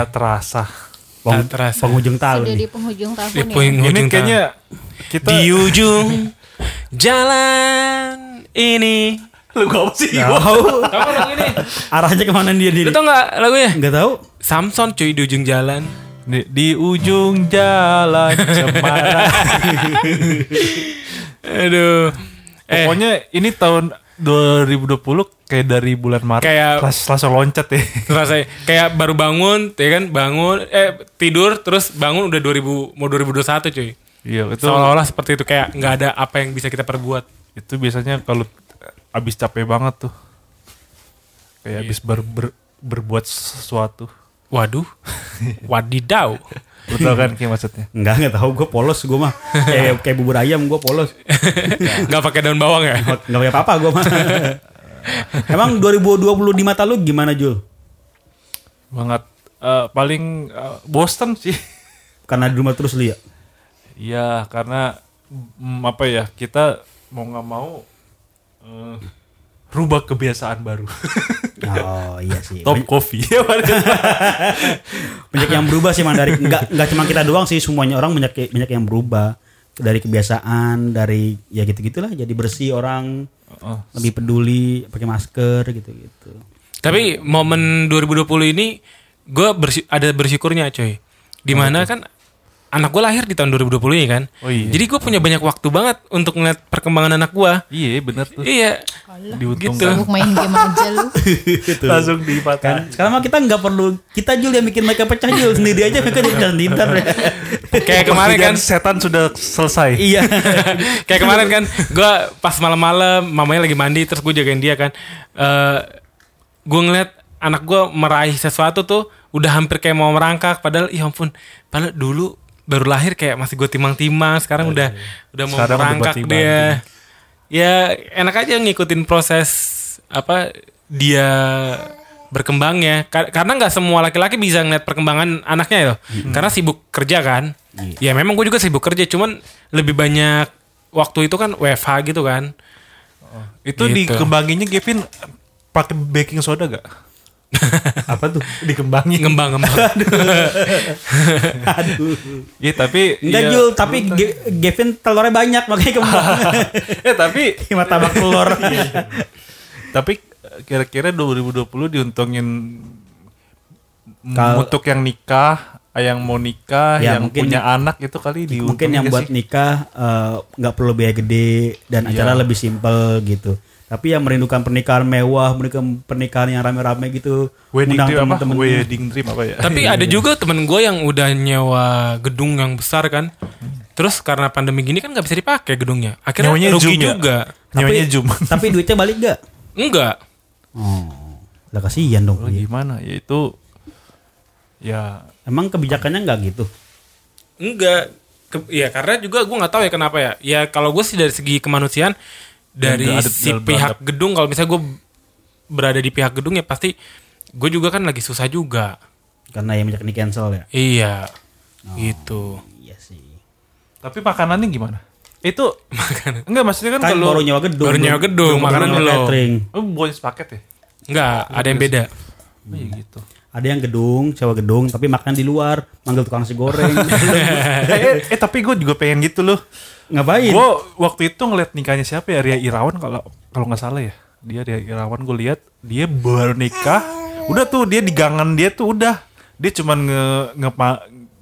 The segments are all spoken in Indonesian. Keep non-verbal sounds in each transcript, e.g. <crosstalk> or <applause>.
Tak terasa. Peng- Tak terasa. Penghujung tahun. Sudah di penghujung tahun Di ya. penghujung Ini tahun. kayaknya kita Di ujung jalan ini lu apa sih? Tahu Tahu lagu ini? arahnya ke mana dia Lu diri? tau gak lagunya? Nggak tahu. Samson cuy di ujung jalan Di, di ujung jalan cemara. <laughs> Aduh Eh Pokoknya ini tahun 2020 kayak dari bulan Maret Kayak- Las- langsung loncat ya. <laughs> rasanya kayak baru bangun ya kan bangun eh tidur terus bangun udah 2000 mau 2021 cuy Iya, itu seolah-olah seperti itu kayak nggak ada apa yang bisa kita perbuat itu biasanya kalau abis capek banget tuh. Kayak abis ber, ber- berbuat sesuatu. waduh <laughs> wadidaw Lu tau kan kayak maksudnya? Enggak, enggak tahu gue polos gue mah. Kayak <laughs> kayak bubur ayam gue polos. nggak pakai daun bawang ya Enggak pakai apa-apa gue mah. <laughs> Emang 2020 di mata lu gimana Jul? Banget eh, paling eh, Boston sih. Karena di rumah terus lu ya? Iya, karena mm, apa ya kita mau nggak mau eh, rubah kebiasaan baru. <laughs> Oh iya sih. Top coffee. <laughs> banyak yang berubah sih man dari nggak nggak cuma kita doang sih semuanya orang banyak banyak yang berubah dari kebiasaan dari ya gitu gitulah jadi bersih orang Oh. lebih peduli pakai masker gitu gitu tapi momen 2020 ini gue ada bersyukurnya coy di mana kan anak gue lahir di tahun 2020 ini kan Oh iya. jadi gue punya banyak waktu banget untuk ngeliat perkembangan anak gue iya, bener tuh. iya Diuntungkan. gitu Sibuk main game aja lu. <laughs> Langsung dipatah. kan sekarang mah kita nggak perlu kita Jul yang bikin mereka pecah Jul sendiri aja mereka jadi pecah sendiri ntar. kayak kemarin kan setan sudah selesai. iya <laughs> kayak kemarin kan gue pas malam-malam mamanya lagi mandi terus gue jagain dia kan eh gue ngeliat anak gue meraih sesuatu tuh udah hampir kayak mau merangkak padahal ya ampun padahal dulu baru lahir kayak masih gue timang-timang sekarang udah udah mau Sekarang udah merangkak banting-banting. dia. ya enak aja ngikutin proses apa dia berkembangnya. Kar- karena nggak semua laki-laki bisa ngeliat perkembangan anaknya ya loh. Karena sibuk kerja kan. Ya memang gue juga sibuk kerja cuman lebih banyak waktu itu kan WFH gitu kan. Itu Gitu. dikembanginnya Kevin pakai baking soda gak? <laughs> apa tuh Dikembangin. ngembang ngembang <laughs> aduh Iya tapi enggak iya. Jul tapi Ge- Gavin telurnya banyak makanya kembang <laughs> eh tapi martabak telur tapi kira-kira 2020 diuntungin Kal- untuk yang nikah, yang mau nikah, Ya, yang mungkin- punya anak itu kali diuntungin mungkin yang buat sih? nikah eh, nggak perlu biaya gede dan Iya. acara lebih simpel gitu tapi yang merindukan pernikahan mewah merindukan pernikahan yang rame-rame gitu wedding undang dream apa? temen-temen. Wedding dream apa ya? tapi <laughs> ada juga temen gue yang udah nyewa gedung yang besar kan terus karena pandemi gini kan nggak bisa dipakai gedungnya akhirnya Nyewanya rugi Zoom ya? juga Nyawanya tapi, Zoom. <laughs> tapi duitnya balik gak? enggak Oh, lah kasihan dong. Oh, gimana? Ya itu ya Emang kebijakannya nggak gitu? enggak Ke- ya karena juga gue nggak tahu ya kenapa ya ya kalau gue sih dari segi kemanusiaan dari ada- si pihak beradab. gedung kalau misalnya gue berada di pihak gedung ya pasti gue juga kan lagi susah juga Karena yang banyak di cancel ya. iya gitu Iya sih. tapi makanannya gimana? Itu <laughs> Makanan. enggak maksudnya kan, Kan kalau baru nyewa gedung. baru nyewa gedung, makanan belum. catering. oh, bukan sepaket ya? enggak ada yang beda Oh, iya gitu. Ada yang gedung, sewa gedung, tapi makan di luar, manggil tukang nasi goreng. <laughs> eh, eh, tapi gue juga pengen gitu loh. Ngapain? Gue waktu itu ngeliat nikahnya siapa ya Ria Irawan kalau kalau nggak salah ya. Dia Ria Irawan gue lihat dia baru nikah. Udah tuh dia di gangan dia tuh udah dia cuman nge nge,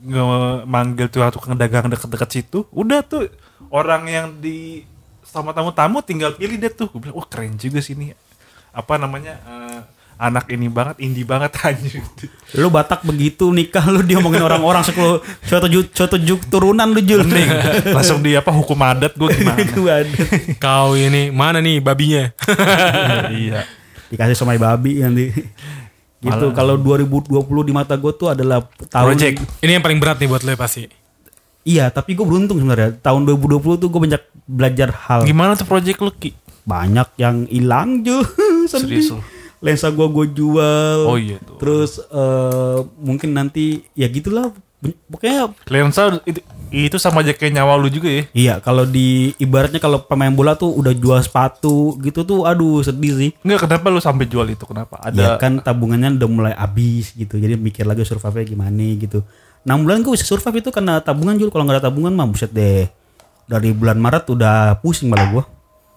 nge manggil tuh tukang dagang deket-deket situ. Udah tuh orang yang di sama tamu-tamu tinggal pilih deh tuh. Gue bilang wah keren juga sih ini. Apa namanya eh, anak ini banget indie banget <laughs> anjir. Lu Batak begitu nikah lu diomongin orang-orang sepuluh suatu ju, suatu juk turunan lu Jul. Mending langsung di apa hukum adat gue gimana? <laughs> Kau ini mana nih babinya <laughs> iya. Dikasih somai babi nanti. Gitu. Kalau 2020 di mata gue tuh adalah tahun Project. ini yang paling berat nih buat lo ya pasti Iya, tapi gue beruntung sebenarnya. Tahun 2020 tuh gue banyak belajar hal. Gimana tuh project lu Ki? banyak yang hilang juga. Serius? Lensa gua gua jual Oh iya tuh. terus eh, mungkin nanti ya gitulah pokoknya Lensa itu, itu sama aja kayak nyawa lu juga ya. iya kalau di ibaratnya kalau pemain bola tuh udah jual sepatu gitu tuh aduh sedih sih Enggak kenapa lu sampai jual itu? Kenapa? ya Ada kan tabungannya udah mulai habis gitu jadi mikir lagi survive gimana gitu 6 bulan gue bisa survive itu karena tabungan jual kalau nggak ada tabungan mah buset deh dari bulan Maret udah pusing malah gua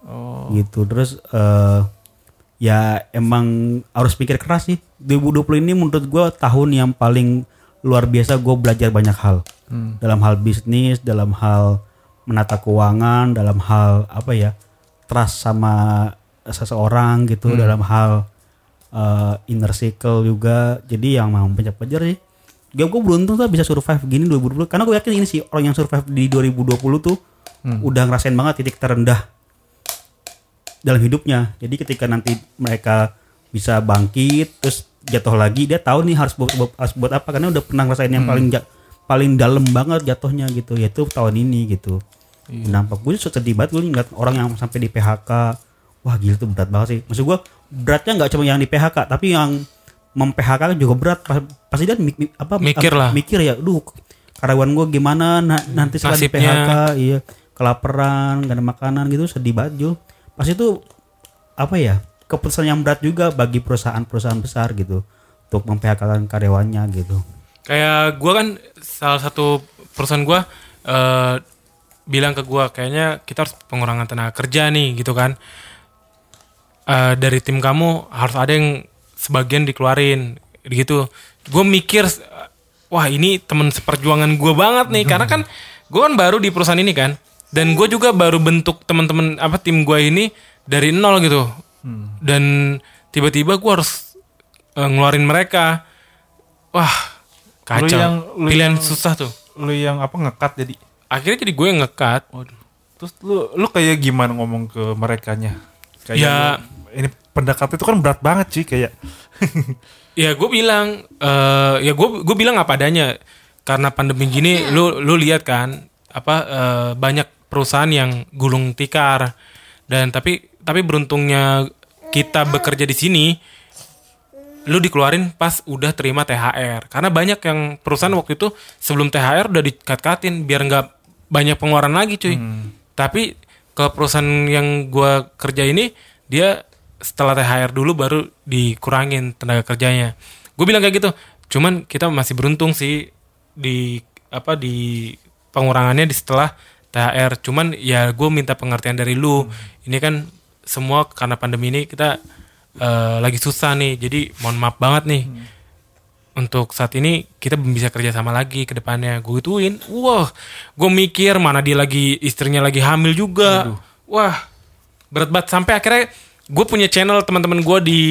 Oh. gitu terus eh ya emang harus pikir keras sih. 2020 ini menurut gua tahun yang paling luar biasa gue belajar banyak hal. Dalam hal bisnis dalam hal menata keuangan dalam hal apa ya trust sama seseorang gitu dalam hal eh, inner circle juga. Jadi yang mau banyak belajar sih. Gue gue beruntung tuh bisa survive gini 2020 karena gue yakin ini sih orang yang survive di 2020 tuh udah ngerasain banget titik terendah dalam hidupnya. Jadi ketika nanti mereka bisa bangkit terus jatuh lagi dia tahu nih harus buat, buat- harus buat apa karena udah pernah ngerasain yang paling ja- paling dalam banget jatuhnya gitu yaitu tahun ini gitu. Nampak gue sedih banget gue ngeliat orang yang sampai di PHK. Wah gila tuh berat banget sih. Maksud gue beratnya nggak cuma yang di PHK tapi yang mem PHK juga berat. Pas- Pasti dia mi- mi- apa Mikir lah. Mikir ya, duh karyawan gue gimana na- nanti setelah di. PHK iya kelaparan gak ada makanan gitu sedih banget Jul pas itu apa ya keputusan yang berat juga bagi perusahaan-perusahaan besar gitu untuk memphk karyawannya gitu Kayak gua kan salah satu perusahaan gua eh, bilang ke gua kayaknya kita harus pengurangan tenaga kerja nih gitu kan. Eh, dari tim kamu harus ada yang sebagian dikeluarin gitu. Gue mikir wah ini temen seperjuangan gua banget nih karena kan gua kan baru di perusahaan ini kan dan gue juga baru bentuk teman-teman apa tim gua ini dari nol gitu dan tiba-tiba gua harus eh, ngeluarin mereka wah kacau yang- lu pilihan yang- susah tuh lu yang apa ngekat jadi. akhirnya jadi gue yang ngekat Waduh. Terus lu lu kayak gimana ngomong ke merekanya? Kayak Ya. lu- ini pendekatan itu kan berat banget sih kayak. <laughs> ya gue bilang eh ya gue gue bilang apa adanya karena pandemi gini lu lu lihat kan apa eh, banyak perusahaan yang gulung tikar. Dan tapi tapi beruntungnya kita bekerja di sini lu dikeluarin pas udah terima THR karena banyak yang perusahaan waktu itu sebelum THR udah dikat-katin biar nggak banyak pengeluaran lagi cuy. Tapi ke perusahaan yang gua kerja ini dia setelah THR dulu baru dikurangin tenaga kerjanya. Gue bilang kayak gitu cuman kita masih beruntung sih di apa di pengurangannya di setelah THR cuman ya gue minta pengertian dari lu. Ini kan semua karena pandemi ini kita eh, lagi susah nih. Jadi mohon maaf banget nih. Untuk saat ini kita belum bisa kerja sama lagi ke depannya. Gue gituin wah gue mikir mana dia lagi istrinya lagi hamil juga. Wah berat banget. Sampai akhirnya gue punya channel teman-teman gue di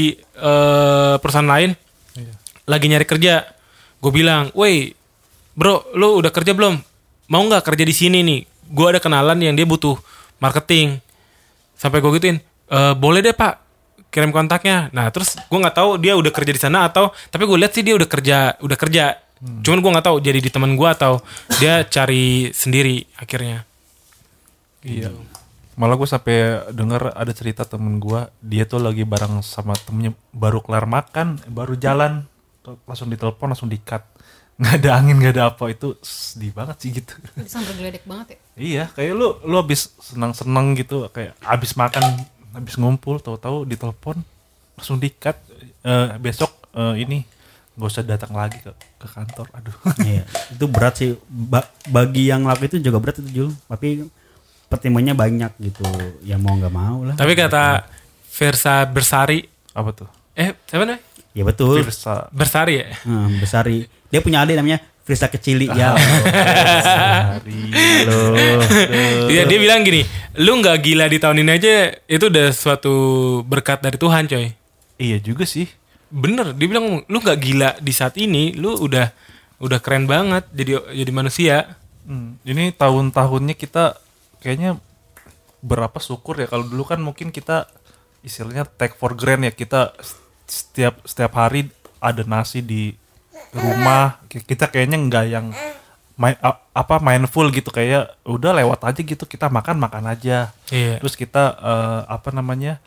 eh, perusahaan lain. Lagi nyari kerja. Gue bilang woi bro lu udah kerja belum? Mau nggak kerja di sini nih gue ada kenalan yang dia butuh marketing. Sampai gue gituin "Eh, boleh deh pak kirim kontaknya. Nah terus gue nggak tahu dia udah kerja di sana atau tapi gue lihat sih dia udah kerja udah kerja. Cuman gue nggak tahu jadi di teman gue atau dia cari sendiri akhirnya. Iya. Malah gue sampai denger ada cerita temen gue, dia tuh lagi bareng sama temennya baru kelar makan, baru jalan, langsung ditelepon langsung dikat, nggak ada angin nggak ada apa itu sedih banget sih gitu. Sampai geledek banget ya. iya, kayak lu lu habis senang senang gitu, kayak habis makan, habis ngumpul, tahu-tahu ditelepon langsung dikat, Eh, besok eh, ini nggak usah datang lagi ke ke kantor, aduh. <laughs> Iya, itu berat sih Ba- bagi yang laku itu juga berat itu Jul tapi pertimbangannya banyak gitu ya mau nggak mau lah tapi kata Versa Bersari apa tuh? eh siapa namanya ya betul Virsa. Bersari ya Hmm, besari dia punya adik namanya Frisa Kecili ya <laughs> halo Iya dia bilang gini, lu nggak gila di tahun ini aja itu udah suatu berkat dari Tuhan coy. Iya juga sih. Bener, dia bilang lu nggak gila di saat ini, lu udah udah keren banget jadi jadi manusia. Hmm, ini tahun-tahunnya kita kayaknya berapa syukur ya kalau dulu kan mungkin kita istilahnya take for granted ya kita setiap setiap hari ada nasi di rumah. Ki- kita kayaknya nggak yang main apa mindful gitu. Kayak udah lewat aja gitu kita makan makan aja. Iya. terus kita eh, apa namanya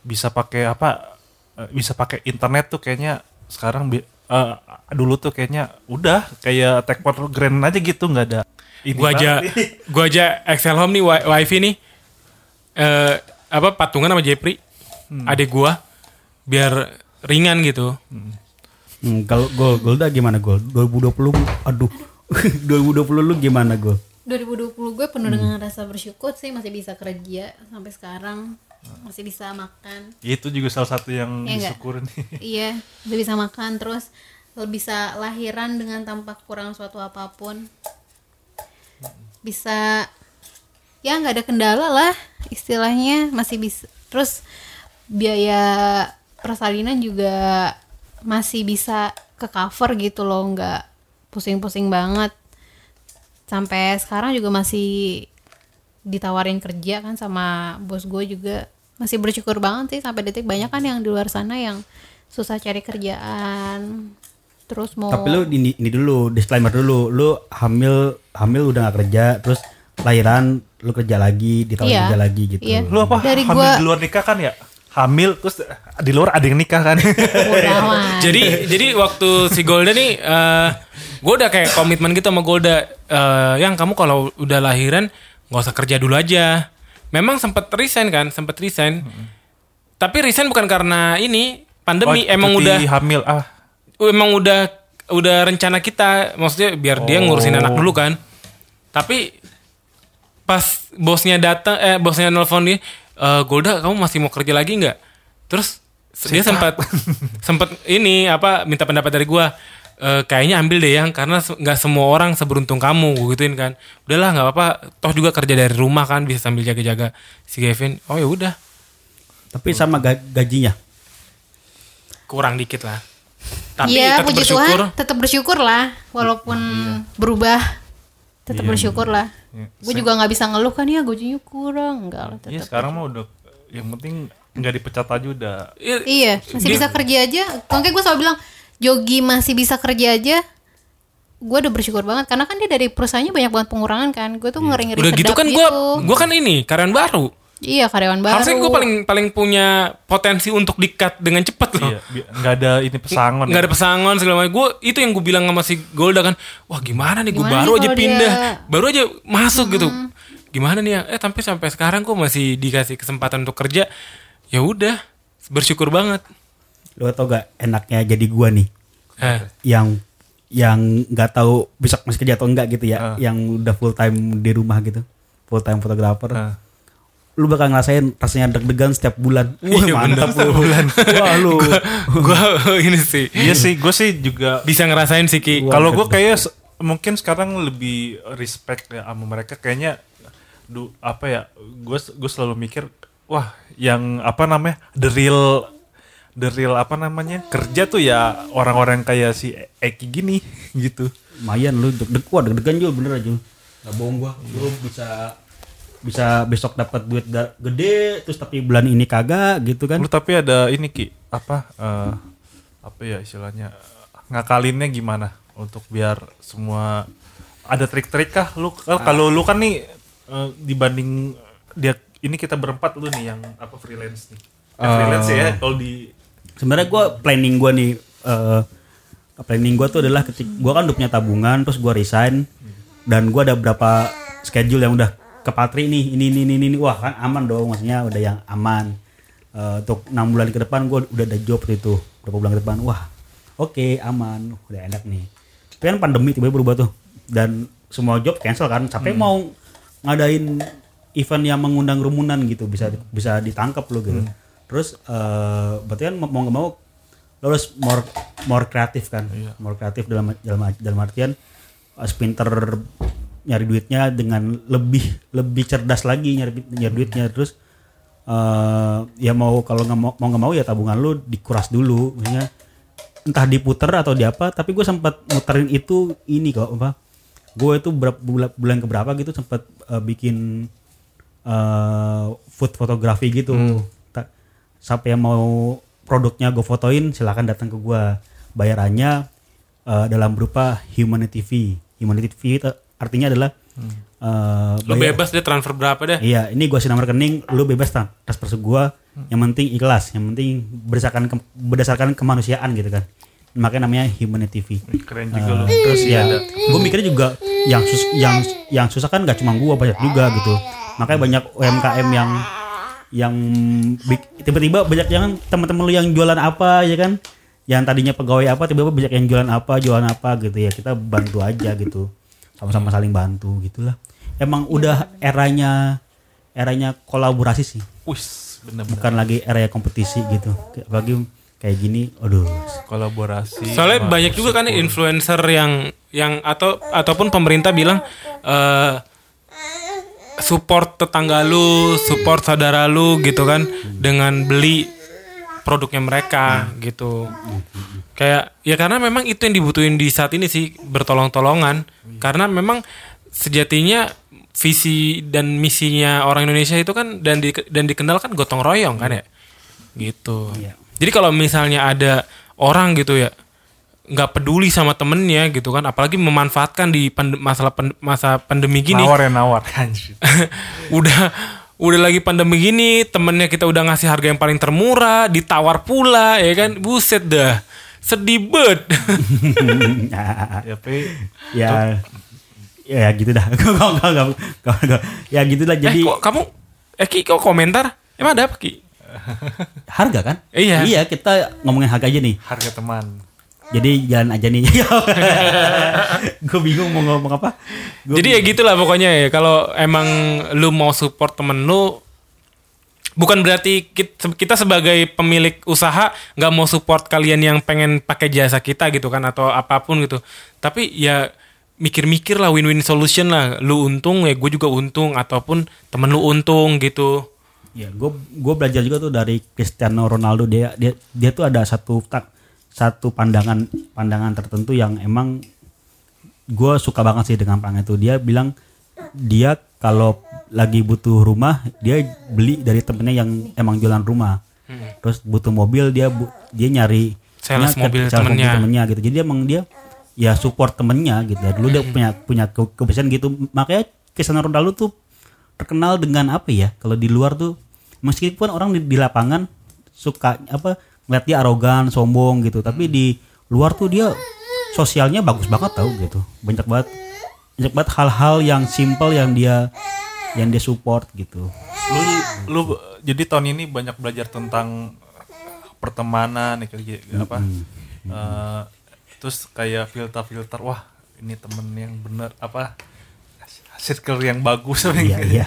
bisa pakai apa eh, bisa pakai internet tuh kayaknya sekarang eh, dulu tuh kayaknya udah kayak take for granted aja gitu nggak ada ini gua aja <laughs> gua aja Excel Home nih wi- wifi nih. Eh apa patungan sama Jepri Hmm. adik gua. Biar ringan gitu. Hmm, kalau gol Golda gimana gol? 2020 aduh. <laughs> 2020 lu gimana gol? 2020 gue penuh dengan rasa bersyukur sih masih bisa kerja sampai sekarang. Masih bisa makan. Itu juga salah satu yang Iya nggak? disyukurin <laughs> iya udah bisa makan terus lo bisa lahiran dengan tanpa kurang suatu apa pun. Bisa ya nggak ada kendala lah istilahnya masih bisa. Terus biaya persalinan juga masih bisa ke cover gitu loh nggak pusing-pusing banget. Sampai sekarang juga masih ditawarin kerja kan sama bos gue juga. Masih bersyukur banget sih sampai detik banyak kan yang di luar sana yang susah cari kerjaan. Terus mau tapi lu ini, ini dulu disclaimer dulu. Lu hamil hamil udah gak kerja terus lahiran lu kerja lagi ditawarin Iya. kerja lagi gitu. Iya. lu apa? Dari hamil gua- di luar nikah kan ya hamil terus di luar ada yang nikah kan. Jadi jadi waktu si Golda nih eh gue udah kayak komitmen gitu sama Golda. Eh yang kamu kalau udah lahiran nggak usah kerja dulu aja. Memang sempat resign kan sempat resign. Tapi resign bukan karena ini pandemi Oh, emang udah hamil ah. Emang udah udah rencana kita. Maksudnya biar dia ngurusin anak dulu kan. Tapi pas bosnya datang eh bosnya nelfon dia "Eh, Golda kamu masih mau kerja lagi nggak? Terus dia sempat sempat ini apa minta pendapat dari gua "Eh, kayaknya ambil deh yang karena nggak semua orang seberuntung kamu gua gituin kan. Udahlah nggak apa-apa toh juga kerja dari rumah kan bisa sambil jaga-jaga si Kevin. Oh ya udah. Tapi sama ga- gajinya? Kurang dikit lah. Tapi Iya, tetap puji bersyukur. Tuhan, tetap bersyukur lah, walaupun berubah, tetap Iya. bersyukur lah. Iya. Gue juga nggak bisa ngeluh kan ya gajinya kurang, enggak lah Iya tetap. sekarang mah udah yang penting nggak dipecat aja udah I- Iya, masih Dia- bisa kerja aja. Makanya gue selalu bilang, Jogi masih bisa kerja aja. Gue udah bersyukur banget karena kan dia dari perusahaannya banyak banget pengurangan kan. Gue tuh ngeri-ngeri Udah gitu kan gua gua kan ini karyawan baru. Iya karyawan baru. Harusnya gue paling paling punya potensi untuk dikat dengan cepat loh. iya nggak ada ini pesangon Nggak ada pesangon segala macam. Gue itu yang gue bilang sama si Golda kan, wah gimana nih gue baru nih aja pindah, dia- baru aja masuk gitu. Gimana nih ya? Eh tapi sampai sekarang gue masih dikasih kesempatan untuk kerja. Ya udah, bersyukur banget. lu tau gak enaknya jadi gua nih Eh, yang yang nggak tahu bisa masih kerja atau enggak gitu ya Ah. yang udah full time di rumah gitu full time fotografer Nah. Lu bakal ngerasain rasanya deg-degan setiap bulan. Wah Iya, mantap lu. Wah lu. <laughs> Gue <laughs> ini sih. Iya sih gue sih juga bisa ngerasain sih Ki. kalau gue kayak se- mungkin sekarang lebih respect ya sama mereka. Kayaknya du apa ya gue gue selalu mikir wah yang apa namanya the real the real apa namanya kerja tuh ya orang-orang kayak si Eki gini <laughs> gitu. Lumayan lu deg-degan juga bener aja. Nggak bohong gua lu bisa bisa besok dapat duit gede terus tapi bulan ini kagak gitu kan? Lu tapi ada ini ki apa eh, apa ya istilahnya ngakalinnya gimana untuk biar semua ada trik-trik kah? Lu kan kalau lu kan nih eh, dibanding dia ini kita berempat lu nih yang apa freelance nih? Eh, freelance ya kalau di sebenarnya gua planning gua nih eh, planning gua tuh adalah ketik gua kan udah punya tabungan terus gua resign dan gua ada berapa schedule yang udah kepatri nih ini ini ini ini. Wah kan aman dong maksudnya udah yang aman. Eh, untuk enam bulan ke depan gua udah ada job itu berapa bulan ke depan. Wah oke aman. Udah enak nih. Tapi kan pandemi tiba-tiba berubah tuh. Dan semua job cancel kan sampai mau ngadain event yang mengundang kerumunan gitu bisa bisa ditangkap lo gitu. Terus eh berarti kan mau nggak mau lo harus more more kreatif kan. More kreatif dalam dalam dalam artian harus pinter nyari duitnya dengan lebih lebih cerdas lagi nyari nyari duitnya. Terus eh ya mau kalau nggak mau mau nggak mau ya tabungan lu dikuras dulu. Maksudnya entah diputer atau di apa tapi gue sempat muterin itu ini kok apa gue itu berapa bulan, bulan keberapa gitu sempat eh, bikin eh food fotografi gitu. Ta- sampai yang mau produknya gue fotoin silakan datang ke gue bayarannya eh, dalam berupa humanity fee. Humanity itu artinya adalah eh, Lu bayar- bebas deh transfer berapa deh. Iya, ini gua kasih nomor rekening, lu bebas transfer ke gua. Yang penting ikhlas, yang penting berdasarkan ke- berdasarkan kemanusiaan gitu kan. Makanya namanya humanity fee. Keren juga lu. terus ya gue mikirnya juga yang sus yang yang susah kan gak cuma gue banyak juga gitu makanya banyak UMKM yang yang tiba-tiba banyak yang teman-teman lu yang jualan apa ya kan yang tadinya pegawai apa tiba-tiba banyak yang jualan apa jualan apa gitu ya kita bantu aja gitu sama-sama saling bantu gitulah. Emang udah eranya eranya kolaborasi sih. Wis, bener-bener. Bukan lagi era kompetisi gitu. Apalagi kayak gini aduh. Kolaborasi. Soalnya banyak juga kan influencer yang yang atau ataupun pemerintah bilang eh support tetangga lu, support saudara lu gitu kan dengan beli produknya mereka gitu. Kayak ya karena memang itu yang dibutuhin di saat ini sih bertolong-tolongan karena memang sejatinya visi dan misinya orang Indonesia itu kan dan di, dan dikenal kan gotong royong kan ya? Gitu. Iya. Jadi kalau misalnya ada orang gitu ya nggak peduli sama temennya gitu kan, apalagi memanfaatkan di pande- masalah pen- masa pandemi gini, nawar ya nawar. <laughs> <laughs> Udah udah lagi pandemi gini, temennya kita udah ngasih harga yang paling termurah, ditawar pula ya kan, buset dah, sedih bet. <laughs> ya pe ya ya gitu dah Gak- gak- gak- gak- gak- gak. ya gitu lah eh jadi kok kamu, eh Ki kok komentar? Emang ada apa Ki? <laughs> harga kan Iya. iya kita ngomongin harga aja nih harga teman. jadi jalan aja nih <laughs> gue bingung mau ngomong apa Gua Jadi ya gitulah pokoknya ya. Kalau emang lu mau support temen lu, bukan berarti kit- kita sebagai pemilik usaha nggak mau support kalian yang pengen pakai jasa kita gitu kan atau apa pun gitu. Tapi ya mikir-mikir lah win-win solution lah. Lu untung ya gue juga untung ataupun temen lu untung gitu. ya gue gue belajar juga tuh dari Cristiano Ronaldo dia dia dia tuh ada satu tak satu pandangan pandangan tertentu yang emang gue suka banget sih dengan pandangan itu dia bilang dia kalau lagi butuh rumah dia beli dari temennya yang emang jualan rumah. Terus butuh mobil dia bu- dia nyari Sales mobil sales temennya. temennya gitu. Jadi emang dia ya support temennya gitu. Dulu dia punya punya ke- kebiasaan gitu. Makanya Cristiano Ronaldo tuh terkenal dengan apa ya? Kalau di luar tuh meskipun orang di, di lapangan suka apa ngeliat dia arogan sombong gitu. Tapi di luar tuh dia sosialnya bagus banget tau gitu. Banyak banget banyak banget hal-hal yang simple yang dia yang dia support gitu. Lu lu jadi tahun ini banyak belajar tentang pertemanan ya kayak gitu, apa? Eh, terus kayak filter-filter wah ini temen yang bener apa? Circle yang bagus iya gitu. iya.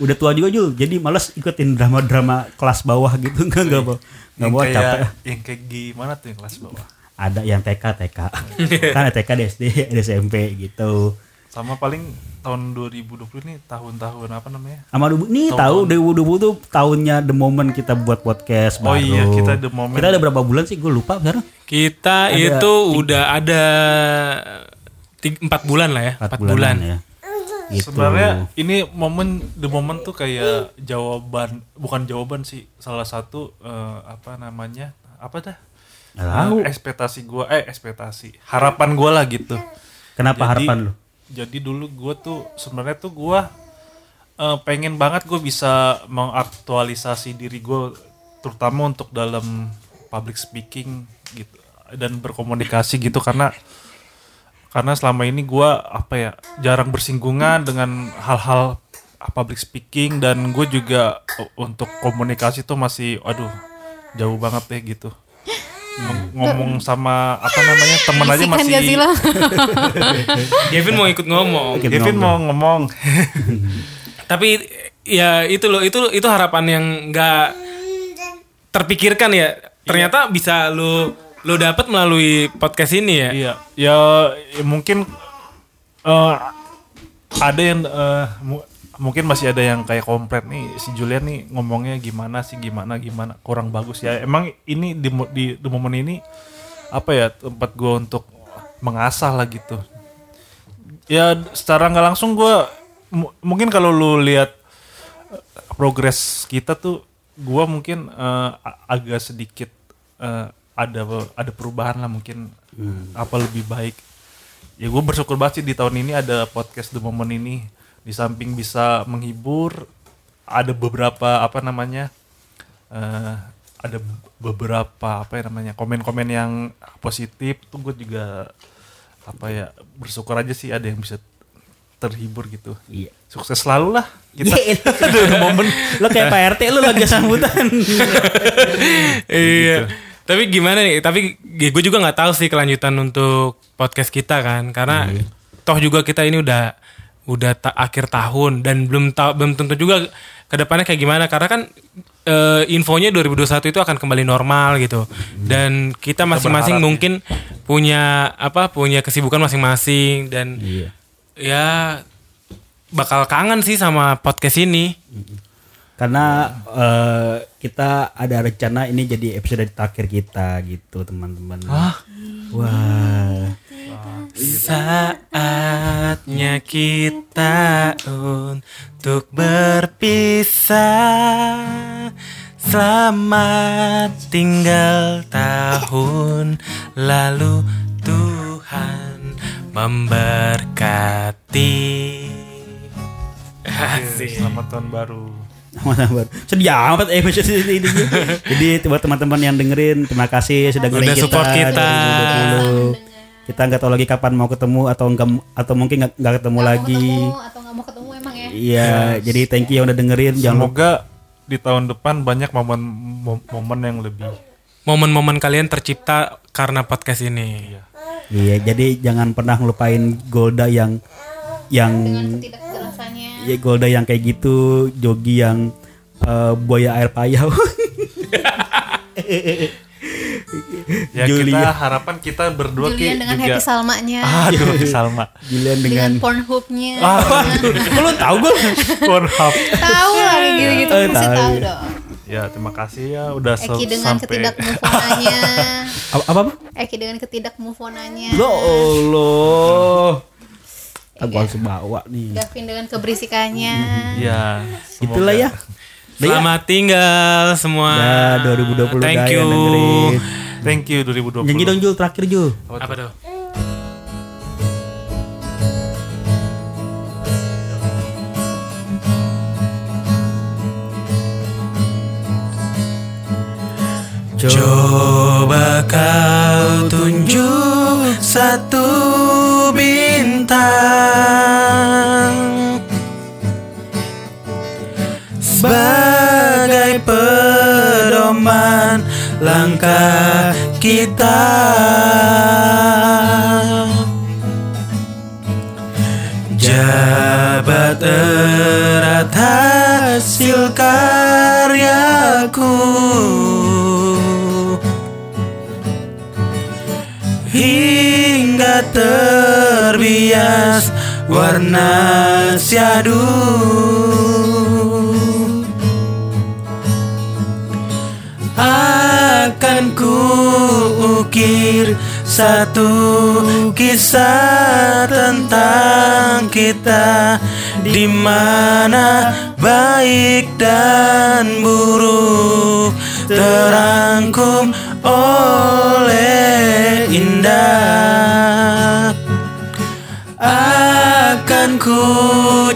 Udah tua juga Jul. Jadi males ikutin drama-drama kelas bawah gitu. <laughs> Nggak nggak mau nggak yang mau kayak capek. yang kayak gimana tuh yang kelas bawah? Ada yang TK TK <laughs> kan ada TK SD SMP <laughs> gitu sama paling tahun 2020 ini tahun-tahun apa namanya sama dubu nih tahu 2020 tuh tahunnya the moment kita buat podcast Oh baru. iya, kita The Moment. Kita ada berapa bulan sih? Gue lupa sekarang. Kita Ada itu udah ada tiga, empat bulan lah ya, Empat empat bulan. ya. Gitu. Sebenarnya ini momen the moment tuh kayak jawaban bukan jawaban sih salah satu eh, apa namanya apa dah. Eh, ekspektasi gua eh ekspektasi harapan gua lah gitu. Kenapa Jadi- harapan lu? Jadi dulu gua tuh sebenarnya tuh gua eh, pengen banget gue bisa mengaktualisasi diri gue terutama untuk dalam public speaking gitu dan berkomunikasi gitu karena karena selama ini gua apa ya jarang bersinggungan dengan hal-hal public speaking dan gue juga uh, untuk komunikasi tuh masih aduh jauh banget deh gitu ngomong sama apa namanya temen aja masih lo? Kevin <laughs> mau ikut ngomong. Ikut Kevin ngobrol. mau ngomong <laughs> Tapi ya itu loh, itu itu harapan yang nggak terpikirkan ya. Ternyata bisa lu lu dapat melalui podcast ini ya. Iya, ya, ya mungkin eh, ada yang eh, mu- mungkin masih ada yang kayak komplain nih si Julian nih ngomongnya gimana sih gimana gimana kurang bagus ya. Emang ini di di, di momen ini apa ya tempat gue untuk mengasah lah gitu. Ya secara nggak langsung gue mungkin kalau lu lihat eh, progres kita tuh gue mungkin a- agak sedikit eh, ada ada perubahan lah mungkin apa lebih baik ya gue bersyukur banget sih di tahun ini ada podcast The Moment ini di samping bisa menghibur ada beberapa apa namanya eh ada beberapa apa ya namanya komen-komen yang positif tuh gue juga apa ya bersyukur aja sih ada yang bisa terhibur gitu Iya. sukses selalu lah kita Iya, <laughs> The moment. Lo kayak Pak RT lu lagi sambutan. <laughs> iya. Tapi gimana nih? Tapi gue juga nggak tahu sih kelanjutan untuk podcast kita kan, karena toh juga kita ini udah udah ta- akhir tahun dan belum tahu belum tentu juga ke depannya kayak gimana karena kan eh, infonya 2021 itu akan kembali normal gitu dan kita masing-masing berharap mungkin punya apa punya kesibukan masing-masing dan Iya. ya bakal kangen sih sama podcast ini Karena eh, kita ada rencana ini jadi episode terakhir kita gitu teman-teman. Wah. Saatnya kita untuk berpisah Selamat tinggal tahun lalu Tuhan memberkati Asik. selamat tahun baru Sama-sama. Sedih amat episode ini. Jadi buat teman-teman yang dengerin, terima kasih sudah dengerin Udah support kita. 2020. Kita nggak tahu lagi kapan mau ketemu atau enggak atau mungkin nggak ketemu lagi. ketemu atau nggak mau ketemu emang ya Iya, jadi thank you yang udah dengerin. Jangan lupa semoga di tahun depan banyak momen mom- momen yang lebih Momen-momen kalian tercipta karena podcast ini Iya, jadi jangan pernah ngelupain Golda yang yang ya Golda yang kayak gitu, Jogi yang eh, buaya air payau. <laughs> ya Julia. kita harapan kita berdua Julian dengan juga Happy Salmanya aduh <laughs> Salma Julian dengan dengan Pornhub-nya Kok lu tahu gue? Pornhub tahu lah kayak gitu-gitu Oh, pasti tahu. tahu dong ya terima kasih ya udah Eki dengan sampai ketidak <laughs> move onannya Apa apa? apa? Eki dengan ketidak move onannya Lo Allah. Aku harus bawa nih. Gavin dengan keberisikannya ya semoga- Itulah ya. Udah ya? Selamat tinggal semua Dah 2020 Thank dah you dengerin. thank you 2020 Nyanyi dong Jul terakhir Jul. Apa tuh? Coba kau tunjuk satu bintang kita. Jabat erat hasil karyaku. Hingga terbias warna syadu ukir satu kisah tentang kita di mana baik dan buruk terangkum oleh indah. Akan ku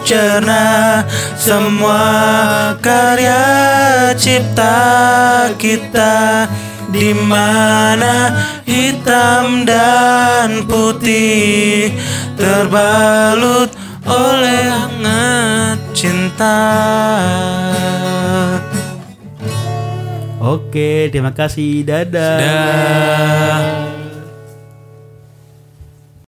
cerna semua karya cipta kita di mana hitam dan putih terbalut oleh hangat cinta. Oke, terima kasih. Dadah. Dah.